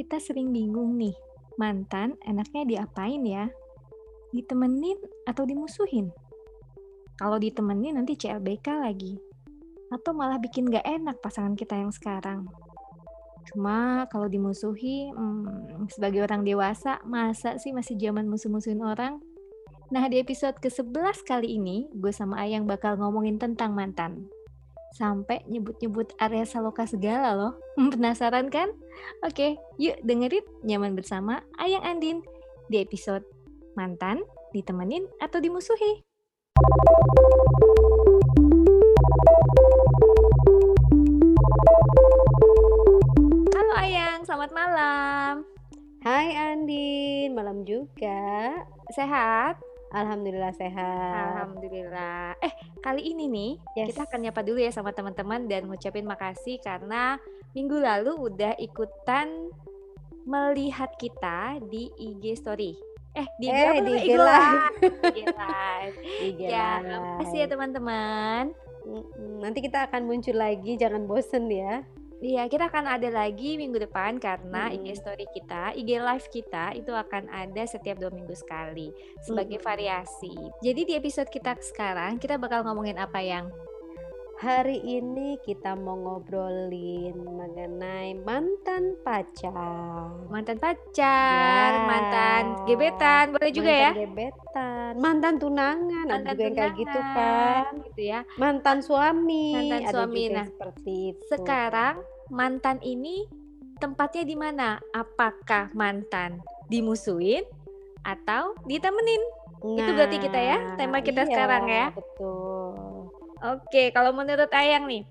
kita sering bingung nih, mantan enaknya diapain ya? Ditemenin atau dimusuhin? Kalau ditemenin nanti CLBK lagi. Atau malah bikin gak enak pasangan kita yang sekarang. Cuma kalau dimusuhi, hmm, sebagai orang dewasa, masa sih masih zaman musuh-musuhin orang? Nah, di episode ke-11 kali ini, gue sama Ayang bakal ngomongin tentang mantan. Sampai nyebut-nyebut area Saloka segala loh. Penasaran kan? Oke, yuk dengerin nyaman bersama Ayang Andin di episode Mantan, ditemenin atau dimusuhi. Halo Ayang, selamat malam. Hai Andin, malam juga. Sehat? Alhamdulillah sehat. Alhamdulillah. Eh, kali ini nih Yes. kita akan nyapa dulu ya sama teman-teman dan ngucapin makasih karena minggu lalu udah ikutan melihat kita di IG story. Eh, di Eh, apa di? IG IG Live. IG Live. IG Ya, Live. makasih ya teman-teman. Nanti kita akan muncul lagi, jangan bosen ya. Iya, kita akan ada lagi minggu depan karena Mm-mm. IG story kita, IG live kita itu akan ada setiap dua minggu sekali sebagai Mm-mm. variasi. Jadi di episode kita sekarang kita bakal ngomongin apa yang Hari ini kita mau ngobrolin mengenai mantan pacar. mantan pacar, Ya. mantan gebetan, boleh juga ya? Mantan gebetan, mantan tunangan, ada Mantan juga yang kayak gitu tunangan, kan. gitu ya. Mantan suami, Mantan ada suami, juga nah, seperti itu. Sekarang mantan ini tempatnya di mana? Apakah mantan dimusuhin atau ditemenin? itu berarti kita ya, tema kita iya, sekarang ya. Betul. Oke, kalau menurut Ayang nih,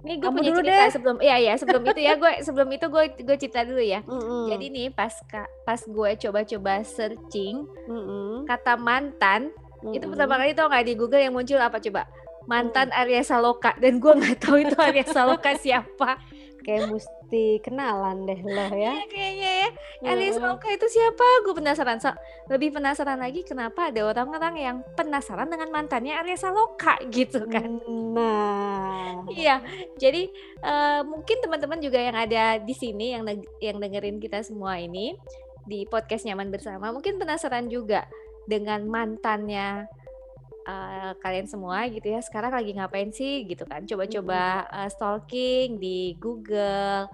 ini gue punya dulu cerita deh. sebelum, iya ya sebelum itu ya gue sebelum itu gue gue cerita dulu ya. Mm-mm. Jadi nih pas pas gue coba-coba searching Mm-mm. kata mantan, itu Mm-mm. pertama kali tau nggak di Google yang muncul apa coba? Mantan Arya Saloka dan gue nggak tahu itu Arya Saloka siapa. Kayak mesti kenalan deh lo ya. Iya kayaknya ya. Arya Mm-mm. Saloka itu siapa? Gue penasaran. So, lebih penasaran lagi kenapa ada orang-orang yang penasaran dengan mantannya Arya Saloka gitu kan. Nah, Iya, jadi eh, mungkin teman-teman juga yang ada di sini yang yang dengerin kita semua ini di podcast nyaman bersama mungkin penasaran juga dengan mantannya eh, kalian semua gitu ya. Sekarang lagi ngapain sih gitu kan? Coba-coba eh, stalking di Google.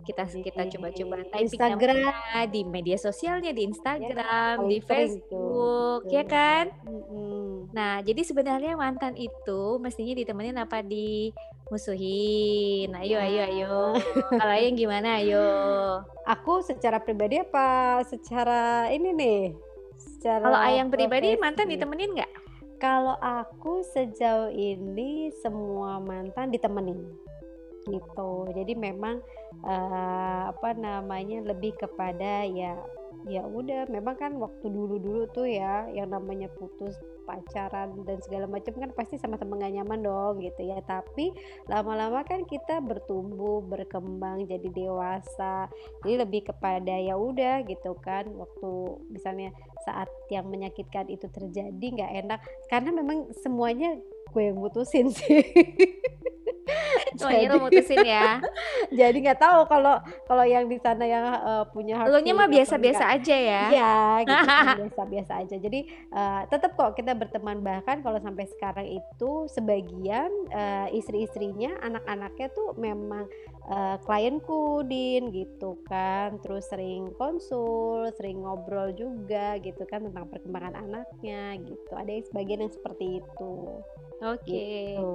Kita kita coba-coba typing Instagram. namanya di media sosialnya di Instagram, paling di Facebook, ya betul. kan? Mm-mm. Nah, jadi sebenarnya mantan itu mestinya ditemenin apa dimusuhin? Ayo, ayo, ayo. Kalau yang gimana? Ayo. Aku secara pribadi apa secara ini nih? Secara Kalau Ayang pribadi profesi. mantan ditemenin nggak? Kalau aku sejauh ini semua mantan ditemenin gitu. Jadi memang eh, apa namanya lebih kepada ya ya udah memang kan waktu dulu-dulu tuh ya yang namanya putus pacaran dan segala macam kan pasti sama-sama gak nyaman dong gitu ya. Tapi lama-lama kan kita bertumbuh berkembang jadi dewasa. Jadi lebih kepada ya udah gitu kan. Waktu misalnya saat yang menyakitkan itu terjadi nggak enak. Karena memang semuanya gue yang mutusin sih Semuanya lo mutusin ya. jadi nggak tahu kalau kalau yang di sana yang eh, punya Lo nya mah biasa-biasa aja ya. Iya, gitu kan, biasa-biasa aja. Jadi eh, tetap kok kita berteman bahkan kalau sampai sekarang itu sebagian eh, istri-istrinya, anak-anaknya tuh memang eh, klienku din gitu kan. Terus sering konsul, sering ngobrol juga gitu kan tentang perkembangan anaknya gitu. Ada yang sebagian yang seperti itu. Oke. Gitu.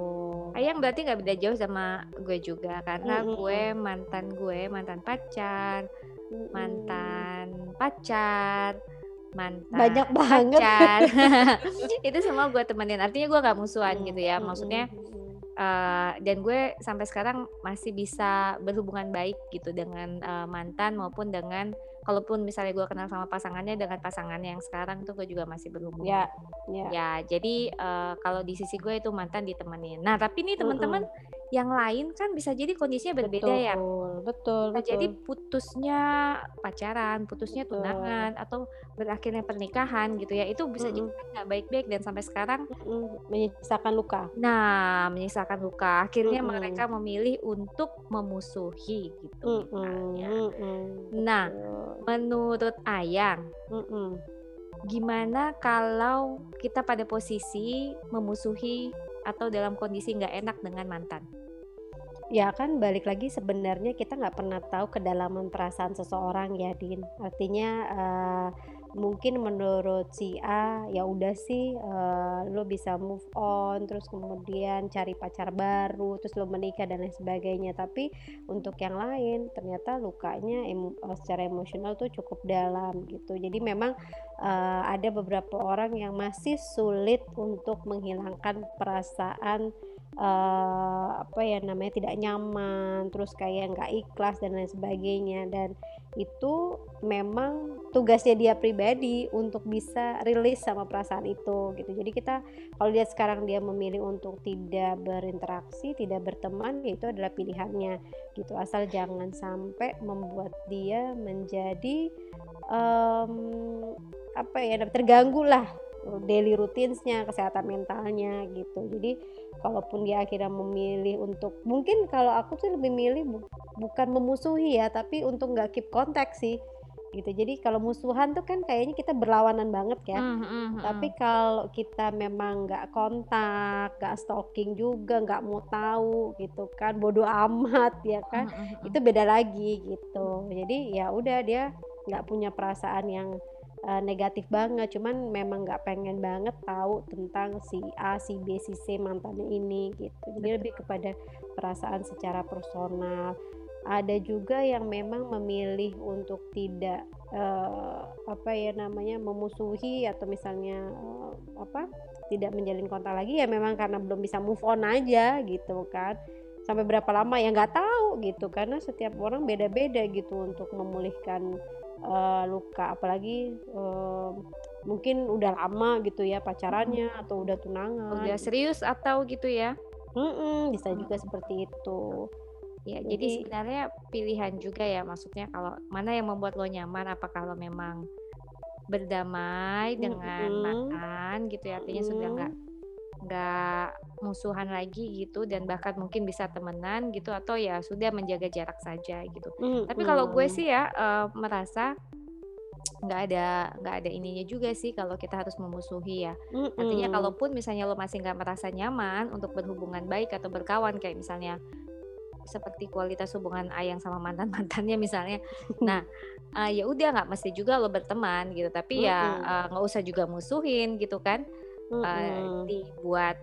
Ayang berarti nggak beda jauh sama gue juga karena Mm-mm. gue mantan gue mantan pacar, Mm-mm. mantan pacar, mantan Banyak banget. pacar. itu semua gue temenin. Artinya gue nggak musuhan gitu ya. Maksudnya. Eh, dan gue sampai sekarang masih bisa berhubungan baik gitu dengan eh, mantan maupun dengan kalaupun misalnya gue kenal sama pasangannya dengan pasangannya yang sekarang tuh gue juga masih berhubungan. ya, ya. Ya, jadi eh, kalau di sisi gue itu mantan ditemenin. Nah, tapi nih teman-teman yang lain kan bisa jadi kondisinya berbeda ya. Betul, betul, jadi betul. putusnya pacaran, putusnya Betul. tunangan, atau berakhirnya pernikahan gitu ya, itu bisa jadi Mhm. kan nggak baik-baik dan sampai sekarang Mhm, menyisakan luka. nah, menyisakan luka. Akhirnya Mhm. mereka memilih untuk memusuhi gitu misalnya. Mhm mhm, Nah, betul. Menurut Ayang, Mhm. gimana kalau kita pada posisi memusuhi atau dalam kondisi nggak enak dengan mantan? Ya kan balik lagi sebenarnya kita nggak pernah tahu kedalaman perasaan seseorang ya, Din. Artinya, eee, mungkin menurut si A, ya udah sih, eee, lu bisa move on, terus kemudian cari pacar baru, terus lu menikah dan lain sebagainya. Tapi untuk yang lain ternyata lukanya emo eee, secara emosional tuh cukup dalam gitu. Jadi memang, eee, ada beberapa orang yang masih sulit untuk menghilangkan perasaan, eee, apa ya namanya, tidak nyaman, terus kayak nggak ikhlas dan lain sebagainya. Dan itu memang tugasnya dia pribadi untuk bisa rilis sama perasaan itu gitu. Jadi kita kalau lihat sekarang dia memilih untuk tidak berinteraksi, tidak berteman, ya itu adalah pilihannya gitu. Asal jangan sampai membuat dia menjadi, mmm, apa ya, terganggu lah daily routines-nya, kesehatan mentalnya gitu. Jadi kalaupun dia akhirnya memilih untuk mungkin kalau aku sih lebih milih bu bukan memusuhi ya, tapi untuk nggak keep kontak sih gitu. Jadi kalau musuhan tuh kan kayaknya kita berlawanan banget ya. Mmm, mhm Tapi kalau kita memang nggak kontak, nggak stalking juga, nggak mau tahu gitu kan, bodo amat ya kan, Mhm mhm itu beda lagi gitu. Jadi ya udah dia nggak punya perasaan yang, eee, negatif banget, cuman memang nggak pengen banget tahu tentang si A, si B, si C mantannya ini gitu. Jadi lebih kepada perasaan secara personal. Ada juga yang memang memilih untuk tidak, eee, apa ya namanya, memusuhi atau misalnya, eee, apa, tidak menjalin kontak lagi ya memang karena belum bisa move on aja gitu kan. Sampai berapa lama ya nggak tahu gitu, karena setiap orang beda-beda gitu untuk memulihkan, eee, luka. Apalagi, eee, mungkin udah lama gitu ya pacarannya atau udah tunangan Udah gitu. serius atau gitu ya? Mhm, bisa juga seperti itu. Ya, jadi Jadi sebenarnya pilihan juga ya, maksudnya kalau mana yang membuat lo nyaman, apakah lo memang berdamai dengan Mhm, mantan gitu ya, artinya sudah nggak. Nggak musuhan lagi gitu dan bahkan mungkin bisa temenan gitu atau ya sudah menjaga jarak saja gitu. Tapi kalau gue sih ya, eee, merasa nggak ada nggak ada ininya juga sih kalau kita harus memusuhi ya. Artinya Mhm. kalaupun misalnya lo masih nggak merasa nyaman untuk berhubungan baik atau berkawan kayak misalnya seperti kualitas hubungan Ayang sama mantan-mantannya misalnya. Nah, eee, ya udah nggak mesti juga lo berteman gitu, tapi ya, eee, nggak usah juga musuhin gitu kan. Eee, Mhm. dibuat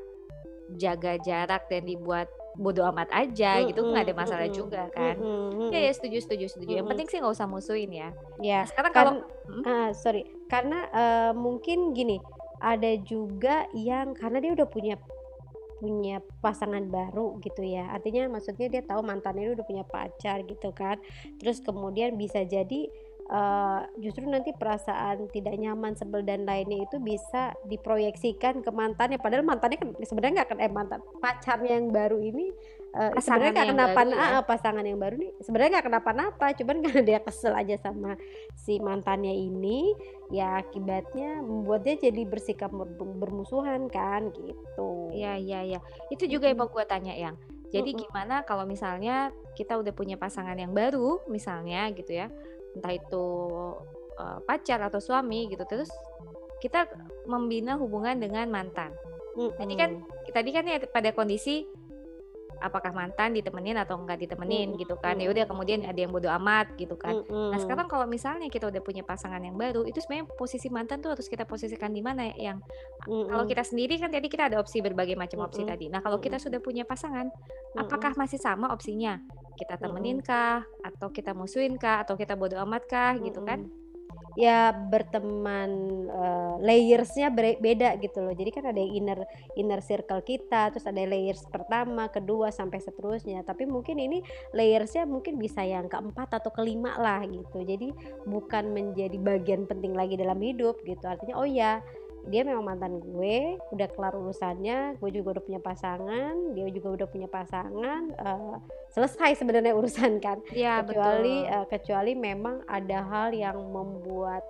jaga jarak dan dibuat bodo amat aja gitu nggak ada masalah mhm juga kan. mhm Ya ya, setuju setuju setuju, yang Mhm. penting sih nggak usah musuhin ya. Nah Ya, sekarang kalau kan mhm? heeh, sorry, karena, eee, mungkin gini, ada juga yang karena dia udah punya punya pasangan baru gitu ya, artinya maksudnya dia tahu mantannya udah punya pacar gitu kan, terus kemudian bisa jadi, eee, justru nanti perasaan tidak nyaman, sebel dan lainnya itu bisa diproyeksikan ke mantannya, padahal mantannya kan sebenarnya nggak ken eh, mantan, pacarnya yang baru ini, eee, sebenarnya nggak yang kenapa baru na ya? pasangan yang baru nih sebenarnya nggak kenapa-napa, cuman karena dia kesel aja sama si mantannya ini, ya akibatnya membuat dia jadi bersikap ber bermusuhan kan, gitu. Iya iya iya. Itu juga yang mau gua tanya, Yang. Jadi gimana kalau misalnya kita udah punya pasangan yang baru misalnya gitu ya, entah itu, eee, pacar atau suami gitu, terus kita membina hubungan dengan mantan. Tadi kan tadi kan ya pada kondisi apakah mantan ditemenin atau enggak ditemenin Mhm gitu kan, ya udah kemudian ada yang bodo amat gitu kan. Nah Mhm. sekarang kalau misalnya kita udah punya pasangan yang baru, itu sebenarnya posisi mantan tuh harus kita posisikan di mana ya, Yang? Kalau Mhm. kita sendiri kan tadi kita ada opsi berbagai macam opsi Mhm tadi. Nah kalau kita sudah punya pasangan, apakah masih sama opsinya? Kita temenin kah? Atau kita musuhin kah? Atau kita bodo amat kah? Gitu kan? Ya berteman, eee, layers-nya beda gitu loh. Jadi kan ada inner inner circle kita, terus ada layers pertama, kedua, sampai seterusnya. Tapi mungkin ini layers-nya mungkin bisa yang keempat atau kelima lah gitu. Jadi bukan menjadi bagian penting lagi dalam hidup gitu. Artinya, oh ya dia memang mantan gue, udah kelar urusannya, gue juga udah punya pasangan, dia juga udah punya pasangan, uh, selesai sebenarnya urusan kan. Iya Kecuali betul. uh, kecuali memang ada hal yang membuat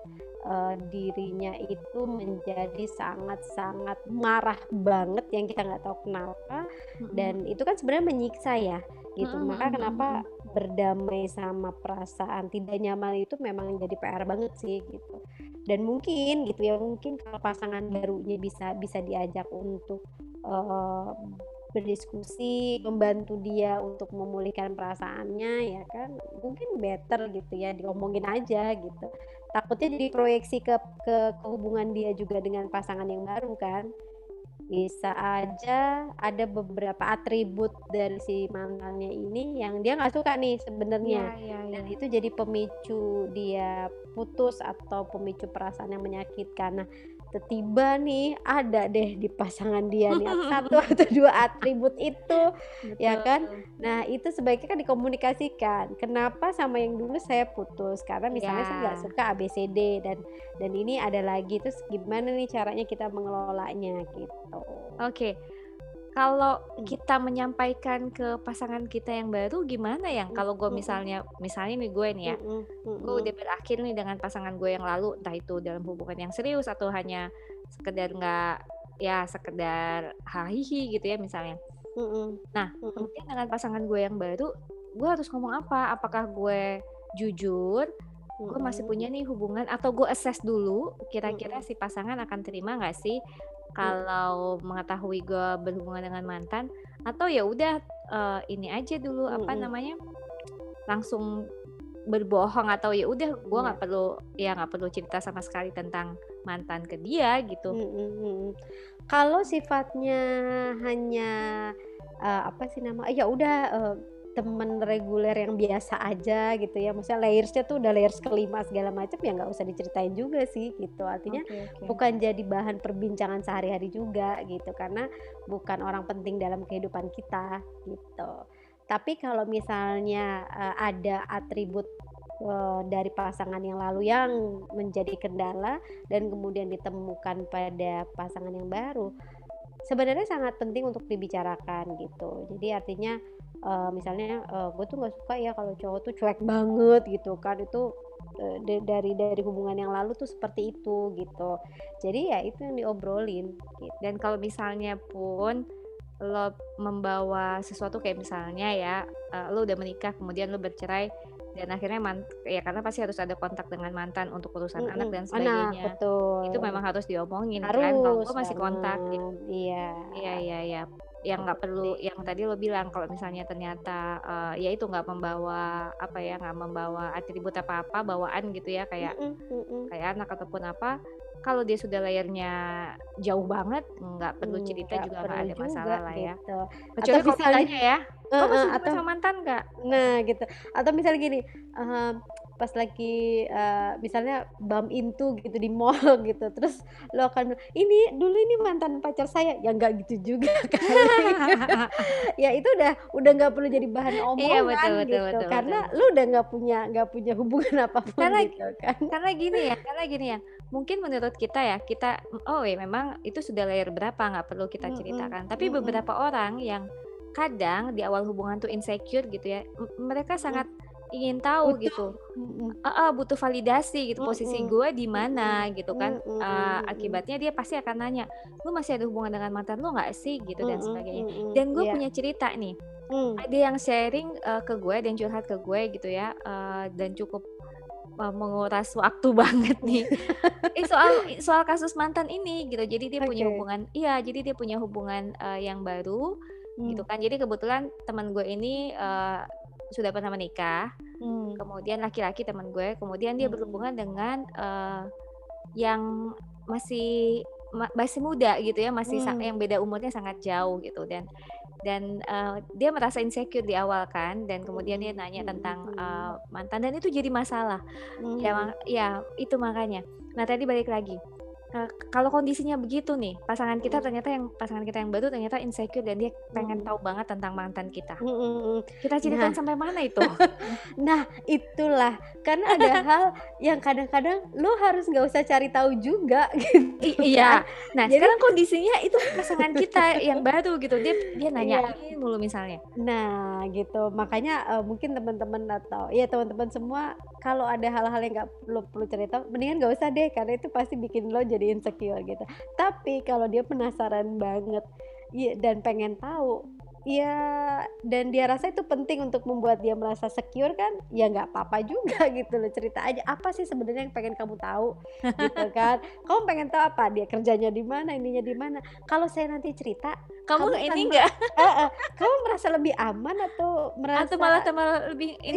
uh, dirinya itu menjadi sangat-sangat marah banget yang kita nggak tahu kenapa dan itu kan sebenarnya menyiksa ya gitu. Mhm Maka kenapa. Berdamai sama perasaan tidak nyaman itu memang jadi PR banget sih gitu. Dan mungkin gitu ya, mungkin kalau pasangan barunya bisa bisa diajak untuk eh, berdiskusi, membantu dia untuk memulihkan perasaannya ya kan, mungkin better gitu ya diomongin aja gitu. Takutnya jadi proyeksi ke ke, ke hubungan dia juga dengan pasangan yang baru kan. Bisa aja ada beberapa atribut dari si mantannya ini yang dia nggak suka nih sebenarnya iya dan iya. itu jadi pemicu dia putus atau pemicu perasaan yang menyakitkan. Nah, tiba nih ada deh di pasangan dia nih satu atau dua atribut itu, ya kan? Betul. Nah, itu sebaiknya kan dikomunikasikan. Kenapa sama yang dulu saya putus? Karena misalnya saya nggak Iya. suka ABCD dan dan ini ada lagi. Terus gimana nih caranya kita mengelolanya gitu. Oke. Kalau Hmm. kita menyampaikan ke pasangan kita yang baru gimana Hmm, kalau gue misalnya misalnya nih gue nih ya, gue udah berakhir nih dengan pasangan gue yang lalu, entah itu dalam hubungan yang serius atau hanya sekedar nggak ya sekedar hahihi gitu ya misalnya. Nah, kemudian dengan pasangan gue yang baru, gue harus ngomong apa? Apakah gue jujur, gue masih punya nih hubungan atau gue assess dulu kira-kira si pasangan akan terima nggak sih kalau mengetahui gue berhubungan dengan mantan atau ya udah eh, ini aja dulu apa mhm. namanya langsung berbohong atau ya udah gue Iya. nggak perlu ya nggak perlu cerita sama sekali tentang mantan ke dia gitu. Mhm mhm. Kalau sifatnya hanya, eee, apa sih nama ya udah, eee, temen reguler yang biasa aja gitu ya, maksudnya layers-nya tuh udah layers kelima segala macam ya nggak usah diceritain juga sih gitu. Artinya Oke oke. bukan jadi bahan perbincangan sehari-hari juga gitu, karena bukan orang penting dalam kehidupan kita gitu. Tapi kalau misalnya, eee, ada atribut, eee, dari pasangan yang lalu yang menjadi kendala dan kemudian ditemukan pada pasangan yang baru, sebenarnya sangat penting untuk dibicarakan gitu. Jadi artinya, eee, misalnya, eee, "Gue tuh nggak suka ya kalau cowok tuh cuek banget," gitu kan, itu, da dari dari hubungan yang lalu tuh seperti itu gitu. Jadi ya itu yang diobrolin gitu. Dan kalau misalnya pun lo membawa sesuatu kayak misalnya ya, lo udah menikah kemudian lo bercerai dan akhirnya man ya karena pasti harus ada kontak dengan mantan untuk urusan anak Mhm, dan anak, sebagainya. Itu memang betul. harus diomongin kan, kalau Harus gue masih kontak gitu. iya. Iya iya iya. Yang nggak perlu yang tadi lo bilang kalau misalnya ternyata, eee, ya itu nggak membawa apa ya, nggak membawa atribut apa-apa, bawaan gitu ya kayak mhm mhm. kayak anak ataupun apa, kalau dia sudah layernya jauh banget, nggak perlu Mmm, cerita nggak juga nggak ada juga masalah lah ya. gitu. Kecuali misalnya ya, "Kamu heeh, masih hubungan atau sama mantan nggak?" nah gitu, atau misalnya gini, eee, pas lagi, eee, misalnya bump into gitu di mall gitu, terus lo akan "Ini dulu ini mantan pacar saya," ya nggak gitu juga kali. Ya itu udah udah nggak perlu jadi bahan Iya, betul omongan betul gitu, betul karena betul. lu udah nggak punya nggak punya hubungan apa pun Karena gitu kan. karena gini ya karena gini ya, mungkin menurut kita ya, kita, oh ya memang itu sudah layer berapa, nggak perlu kita ceritakan. Tapi mhm. beberapa orang yang kadang di awal hubungan tuh insecure gitu ya, mereka sangat ingin tahu Butuh, gitu mhm. heeh, butuh validasi gitu, posisi gue di mana gitu kan. mhm. akibatnya dia pasti akan nanya, "Lu masih ada hubungan dengan mantan lu nggak sih?" Gitu dan sebagainya. Dan gue iya. punya cerita nih, Mmm. ada yang sharing, eee, ke gue dan curhat ke gue gitu ya, eee, dan cukup, menguras waktu banget nih. Ini soal soal kasus mantan ini gitu. Jadi dia punya Oke. hubungan iya, jadi dia punya hubungan, eee, yang baru gitu Mmm. kan. Jadi kebetulan teman gue ini, eee, sudah pernah menikah, Mmm. kemudian laki-laki teman gue, kemudian dia Mhm. berhubungan dengan, eee, yang masih ma masih muda gitu ya, masih Mmm. yang beda umurnya sangat jauh gitu dan dan, eee, dia merasa insecure di awal kan dan kemudian dia nanya mhm tentang, mhm. mantan dan itu jadi masalah. Ya ma Mmm. ya itu makanya. Nah tadi balik lagi, uh, kalau kondisinya begitu nih, pasangan kita ternyata yang pasangan kita yang baru ternyata insecure dan dia pengen tahu banget tentang mantan kita. Kita ceritain Nah. sampai mana itu? Nah, itulah karena ada hal yang kadang-kadang lu harus nggak usah cari tahu juga gitu I- iya. kan. Nah, Jadi- sekarang kondisinya itu pasangan kita yang baru gitu. Dia dia nanya Iya. mulu misalnya. Nah, gitu. Makanya eh, mungkin teman-teman atau ya teman-teman semua kalau ada hal-hal yang nggak perlu perlu cerita, mendingan nggak usah deh karena itu pasti bikin lo jadi insecure gitu. Tapi kalau dia penasaran banget ya, dan pengen tahu, ya dan dia rasa itu penting untuk membuat dia merasa secure kan, ya nggak apa-apa juga gitu loh cerita aja apa sih sebenarnya yang pengen kamu tahu gitu kan. Kamu pengen tahu apa dia kerjanya di mana, ininya di mana. Kalau saya nanti cerita, Kamu Kamu ini enggak eh, eh, kamu merasa lebih aman atau merasa atau malah tambah lebih Iya,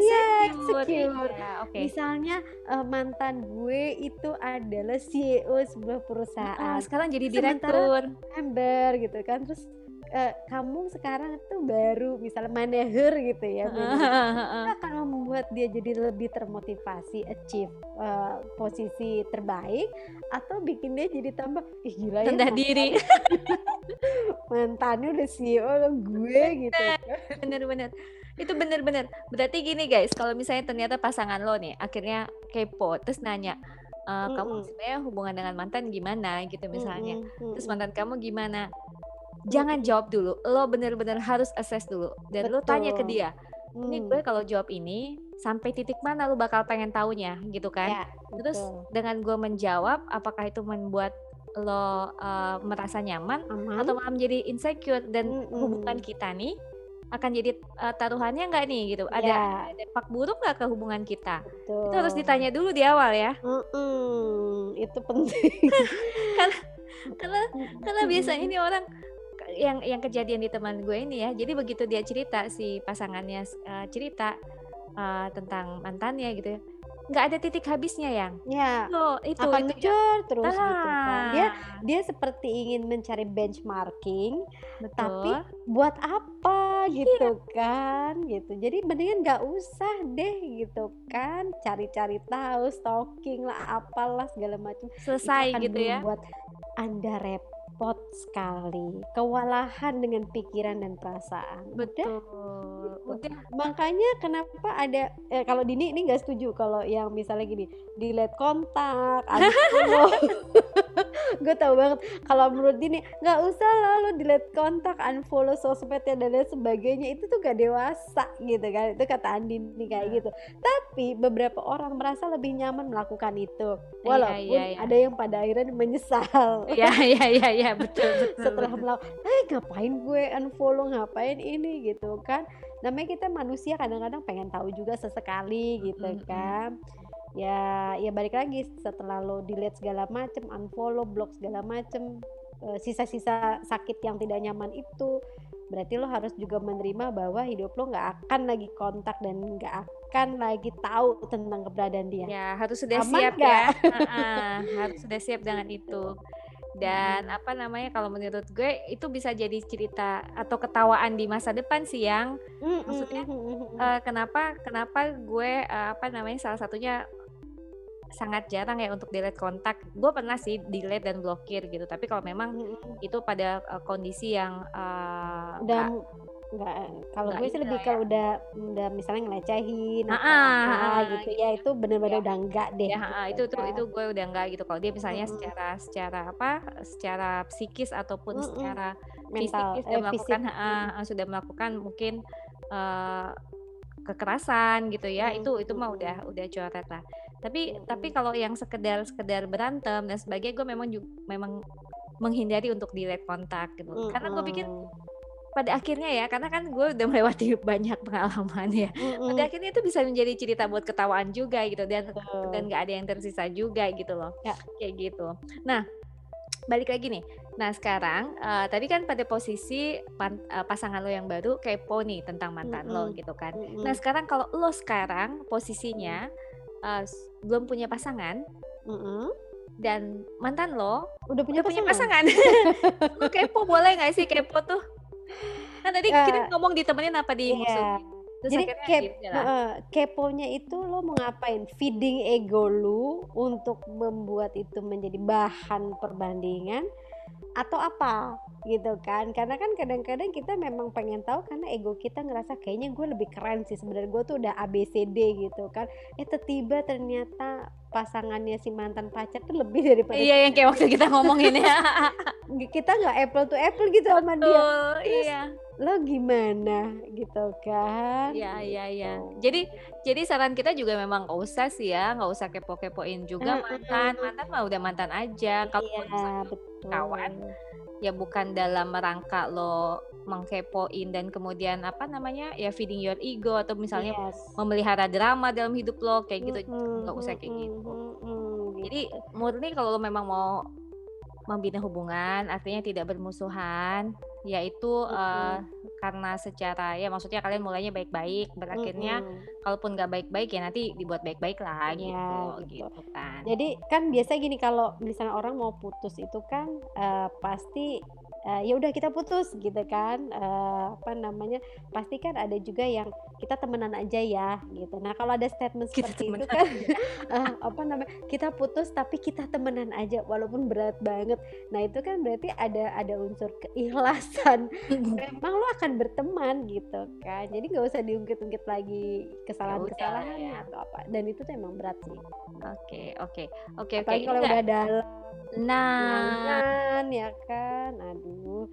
insecure. insecure. Iya, oke. misalnya eh, mantan gue itu adalah CEO sebuah Ah, perusahaan sekarang jadi direktur. member gitu kan terus eh, kamu sekarang tuh baru misalnya manajer gitu ya. Itu akan membuat dia jadi lebih termotivasi achieve eh, posisi terbaik atau bikin dia jadi tambah ih gila ya Rendah diri. mantannya udah CEO lo gue gitu. Bener-bener. Itu bener-bener. Berarti gini guys, kalau misalnya ternyata pasangan lo nih akhirnya kepo terus nanya, "E, kamu Mm-mm. sebenarnya hubungan dengan mantan gimana gitu misalnya. Mm-mm, Terus mm-mm. mantan kamu gimana? Jangan jawab dulu. Lo bener-bener harus assess dulu dan lo tanya ke Betul. dia. Ini Hmm. gue kalau jawab ini sampai titik mana lo bakal pengen taunya gitu kan? Ya, Terus betul. dengan gue menjawab, apakah itu membuat lo uh, merasa nyaman aman atau malah menjadi insecure dan Mm-mm. hubungan kita nih akan jadi uh, taruhannya nggak nih gitu? Ada Ya. ada dampak buruk nggak ke hubungan kita? betul. Itu harus ditanya dulu di awal ya. Mm-mm, itu penting Karena karena biasanya ini orang yang yang kejadian di teman gue ini ya. Jadi begitu dia cerita si pasangannya uh, cerita uh, tentang mantannya gitu ya, nggak ada titik habisnya yang. ya Lo itu akan itu ngejar terus gitu kan. Dia Ah, dia seperti ingin mencari benchmarking betul. tapi buat apa gitu kan gitu. Jadi mendingan nggak usah deh gitu kan. Cari-cari tahu stalking lah apalah segala macam. Itu selesai akan gitu ya. membuat anda repot sekali kewalahan dengan pikiran dan perasaan Betul. Udah makanya kenapa ada eh, kalau Dini ini nggak setuju kalau yang misalnya gini delete kontak gue tahu banget kalau menurut Dini nggak usah lah lo delete kontak unfollow sosmednya dan lain sebagainya. Itu tuh gak dewasa gitu kan itu kata Andin nih kayak gitu. Tapi beberapa orang merasa lebih nyaman melakukan itu walaupun iya, iya. ada yang pada akhirnya menyesal. Ya ya ya ya betul betul. setelah melakukan eh ngapain gue unfollow ngapain ini? gitu kan namanya kita manusia kadang-kadang pengen tahu juga sesekali gitu Mm-mm. kan ya ya balik lagi setelah lo delete segala macem unfollow blok segala macem eh, sisa-sisa sakit yang tidak nyaman itu berarti lo harus juga menerima bahwa hidup lo nggak akan lagi kontak dan nggak akan lagi tahu tentang keberadaan dia Ya harus sudah Aman siap nggak? ya. Ha-ha, harus sudah siap dengan itu. Dan apa namanya kalau menurut gue itu bisa jadi cerita atau ketawaan di masa depan sih yang Mm, maksudnya, mm, mm, mm, mm. eh, kenapa kenapa gue eh, apa namanya salah satunya sangat jarang ya untuk delete kontak. Gue pernah sih delete dan blokir gitu. Tapi kalau memang itu pada eh, kondisi yang udah nggak- nggak kalau gue sih lebih lah kalau udah udah misalnya ngelecehin Ah, atau ah, apa ah, gitu gitu ya ya. itu bener-bener Ya. udah enggak deh ya itu gitu tuh kan. itu gue udah enggak gitu kalau dia misalnya Mm-mm. secara secara apa secara psikis ataupun Mm-mm. secara mental fisik dia sudah eh, melakukan fisik ha, sudah melakukan mungkin eh, kekerasan gitu ya Mm, itu itu mah udah udah coret lah tapi Mm, tapi kalau yang sekedar sekedar berantem dan sebagainya gue memang juga memang menghindari untuk delete kontak gitu karena gue pikir. Pada akhirnya ya karena kan gue udah melewati banyak pengalaman ya Mm-mm. pada akhirnya itu bisa menjadi cerita buat ketawaan juga gitu dan Betul. dan nggak ada yang tersisa juga gitu loh Ya. kayak gitu nah balik lagi nih nah sekarang eh, tadi kan pada posisi pan- eh, pasangan lo yang baru kepo nih tentang mantan lo Mm-mm. gitu kan Mm-mm. nah sekarang kalau lo sekarang posisinya s- belum punya pasangan Mm-mm. dan mantan lo udah punya udah punya pasangan pasangan lo kepo boleh nggak sih kepo tuh kan tadi kita Eh, ngomong ditemenin apa iya dimusuhin Terus Jadi kep heeh, keponya itu lo mau ngapain? Feeding ego lu untuk membuat itu menjadi bahan perbandingan atau apa gitu kan? Karena kan kadang-kadang kita memang pengen tahu karena ego kita ngerasa kayaknya gue lebih keren sih sebenarnya gue tuh udah ABCD gitu kan. Eh tiba ternyata pasangannya si mantan pacar tuh lebih daripada Iya yang kayak waktu kita ngomongin ya. kita nggak apple to apple gitu sama dia. Terus iya. lo gimana gitu kan? Iya, iya, iya. Gitu. Jadi jadi saran kita juga memang nggak usah sih ya, nggak usah kepo-kepoin juga mantan. Mantan mah udah mantan aja. Kalaupun Iya, kawan, ya bukan dalam rangka lo mengkepoin dan kemudian apa namanya ya feeding your ego atau misalnya Yes. memelihara drama dalam hidup lo kayak gitu nggak usah kayak gitu. mm-mm, mm-mm, Jadi gitu. murni kalau lo memang mau membina hubungan, artinya tidak bermusuhan, yaitu eh, Mm-mm, karena secara ya maksudnya kalian mulainya baik-baik, berakhirnya mm-mm. kalaupun nggak baik-baik ya nanti dibuat baik-baik lah Ya, gitu, gitu. gitu kan. Jadi kan biasa gini kalau misalnya orang mau putus itu kan eh, pasti eh, ya udah kita putus gitu kan Eh, apa namanya pasti kan ada juga yang kita temenan aja ya gitu. Nah kalau ada statement Kita seperti itu temenan kan eh, apa namanya kita putus tapi kita temenan aja walaupun berat banget. Nah itu kan berarti ada ada unsur keikhlasan. Memang lo akan berteman gitu kan. Jadi nggak usah diungkit-ungkit lagi kesalahan-kesalahannya ya. atau apa. Dan itu tuh emang berat sih. Oke, oke, oke, oke. Kalau udah dalam Nah, ya kan. Aduh.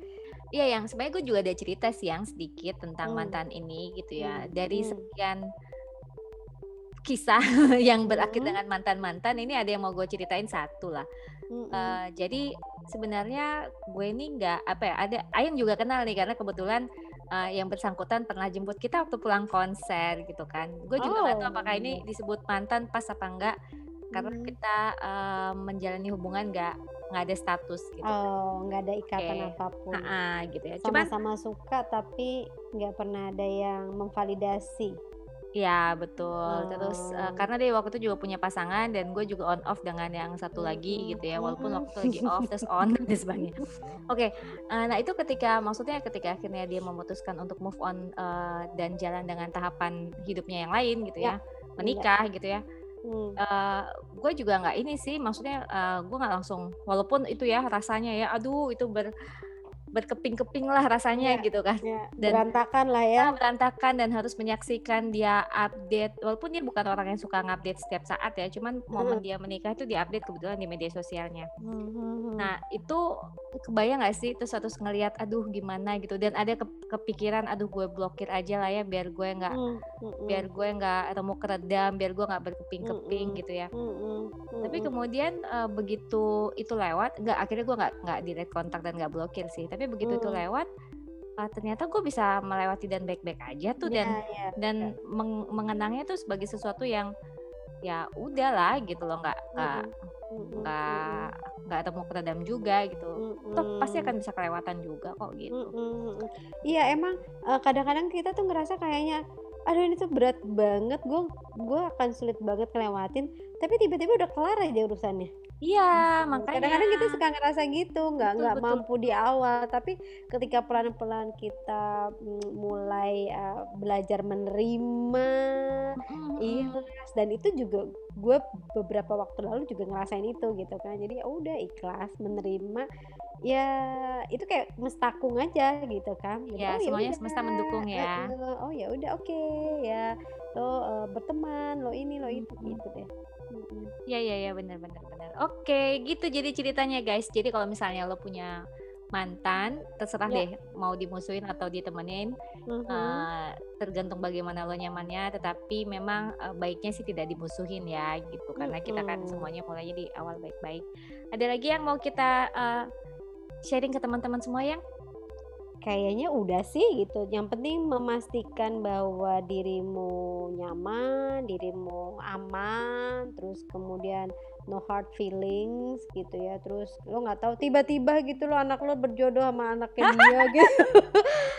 iya yang sebenarnya gue juga ada cerita sih yang sedikit tentang Hmm. mantan ini gitu ya. Hmm, Dari hmm. sekian kisah yang berakhir Hmm. dengan mantan-mantan ini ada yang mau gue ceritain satu lah. Mm-mm. Eh, jadi sebenarnya gue ini nggak apa ya ada Ayang juga kenal nih karena kebetulan eh, yang bersangkutan pernah jemput kita waktu pulang konser gitu kan. Gue juga nggak tahu Oh. apakah ini disebut mantan pas apa enggak karena Hmm. kita eh, menjalani hubungan nggak nggak ada status gitu. kan. Oh, nggak ada ikatan Oke. apa pun. Ah, gitu ya. Cuman Sama-sama suka tapi nggak pernah ada yang memvalidasi. Ya betul. Terus eh, Oh. karena dia waktu itu juga punya pasangan dan gue juga on off dengan yang satu lagi gitu ya. Walaupun waktu itu lagi off terus on dan sebagainya. Oke, eh, nah itu ketika maksudnya ketika akhirnya dia memutuskan untuk move on eh, dan jalan dengan tahapan hidupnya yang lain gitu Ya, ya, menikah gitu ya. Hmm. eh gue juga nggak ini sih, maksudnya eh, gue nggak langsung, walaupun itu ya rasanya ya, aduh itu ber berkeping-keping lah rasanya Ya, gitu kan. ya, Dan berantakan lah ya. ya berantakan dan harus menyaksikan dia update, walaupun dia bukan orang yang suka ngupdate setiap saat ya, cuman momen dia menikah itu diupdate kebetulan di media sosialnya. Hmm. Nah itu kebayang gak sih? Terus terus ngelihat aduh gimana? gitu. Dan ada ke- kepikiran aduh gue blokir aja lah ya biar gue nggak Hmm, hmm, biar gue nggak remuk keredam biar gue nggak berkeping-keping Mm-mm. gitu ya. Hmm, hmm, tapi hmm, kemudian eh, begitu itu lewat nggak akhirnya gue nggak nggak direct kontak dan nggak blokir sih. Tapi begitu itu Hmm. lewat eh, ternyata gue bisa melewati dan baik-baik aja tuh Ya, dan ya, dan ya. meng- mengenangnya tuh sebagai sesuatu yang ya udahlah gitu loh nggak nggak Hmm, hmm, nggak nggak temu keredam juga gitu hmm, toh pasti hmm. akan bisa kelewatan juga kok gitu Mm, mm, mm. Iya emang eh, kadang-kadang kita tuh ngerasa kayaknya aduh ini tuh berat banget gue gue akan sulit banget ngelewatin tapi tiba-tiba udah kelar aja urusannya? Iya makanya. Kadang-kadang kita suka ngerasa gitu nggak betul nggak betul. mampu di awal. Tapi ketika pelan-pelan kita mm, mulai eh, belajar menerima mm-mm. ikhlas dan itu juga gue beberapa waktu lalu juga ngerasain itu gitu kan. Jadi ya udah ikhlas menerima ya itu kayak mestakung aja gitu kan Jadi, ya oh ya semuanya udah semesta mendukung ya oh ya udah oke ya lo eh, berteman lo ini lo itu Mm-mm. gitu deh. Iya iya iya benar benar benar. Oke, gitu jadi ceritanya guys. Jadi kalau misalnya lo punya mantan, terserah Ya. deh mau dimusuhin atau ditemenin, Mhm. eh, tergantung bagaimana lo nyamannya. Tetapi memang eh, baiknya sih tidak dimusuhin ya gitu, karena kita kan semuanya mulainya di awal baik-baik. Ada lagi yang mau kita eh, sharing ke teman-teman semua yang? Kayaknya udah sih gitu. Yang penting memastikan bahwa dirimu nyaman, dirimu aman, terus kemudian no hard feelings gitu ya. Terus lo nggak tahu tiba-tiba gitu lo anak lo berjodoh sama anaknya dia gitu.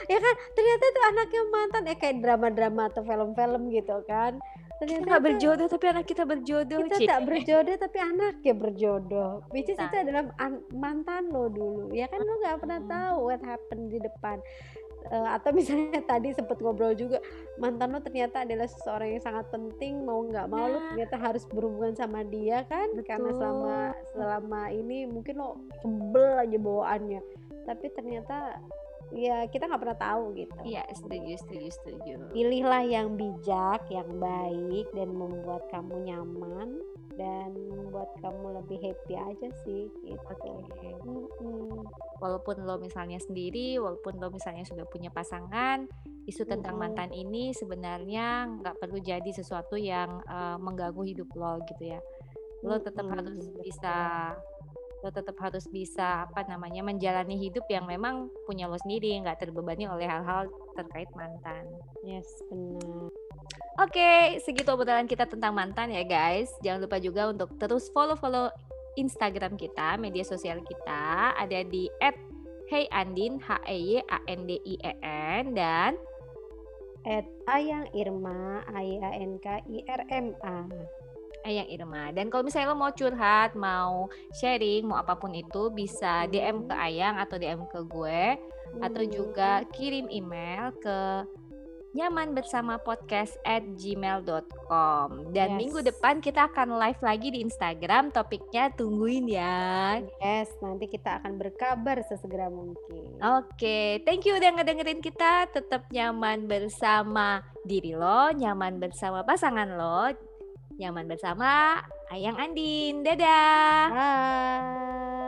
ya kan ternyata itu anaknya mantan ya kayak drama-drama atau film-film gitu kan. Ternyata nggak itu berjodoh tapi anak kita berjodoh. kita Cie. tak berjodoh tapi anaknya berjodoh which is itu Nah. adalah an- mantan lo dulu ya kan lo nggak pernah Mm. tahu what happen di depan uh, atau misalnya tadi sempat ngobrol juga mantan lo ternyata adalah seseorang yang sangat penting mau nggak mau nah. lo ternyata harus berhubungan sama dia kan Betul. karena selama selama ini mungkin lo sebel aja bawaannya tapi ternyata ya kita nggak pernah tahu gitu. Iya setuju setuju setuju. Pilihlah yang bijak, yang baik dan membuat kamu nyaman dan membuat kamu lebih happy aja sih gitu. Okay. Mm-hmm. Walaupun lo misalnya sendiri, walaupun lo misalnya sudah punya pasangan, isu tentang mm-hmm. mantan ini sebenarnya nggak perlu jadi sesuatu yang uh, mengganggu hidup lo gitu ya. Lo tetap mm-hmm. harus bisa lo tetap harus bisa apa namanya menjalani hidup yang memang punya lo sendiri nggak terbebani oleh hal-hal terkait mantan yes benar Oke, segitu obrolan kita tentang mantan ya guys. Jangan lupa juga untuk terus follow-follow Instagram kita, media sosial kita ada di @heyandin h e y a n d i e n dan @ayang irma a a n k i r m a. Ayang Irma. Dan kalau misalnya lo mau curhat, mau sharing, mau apa pun itu bisa DM ke Ayang atau DM ke gue. Atau juga kirim email ke nyaman bersama podcast at gmail.com dan yes. minggu depan kita akan live lagi di Instagram. Topiknya tungguin ya. Yes nanti kita akan berkabar sesegera mungkin. Oke okay. thank you udah ngedengerin kita. Tetap nyaman bersama diri lo nyaman bersama pasangan lo Nyaman bersama Ayang Andin. Dadah. Bye.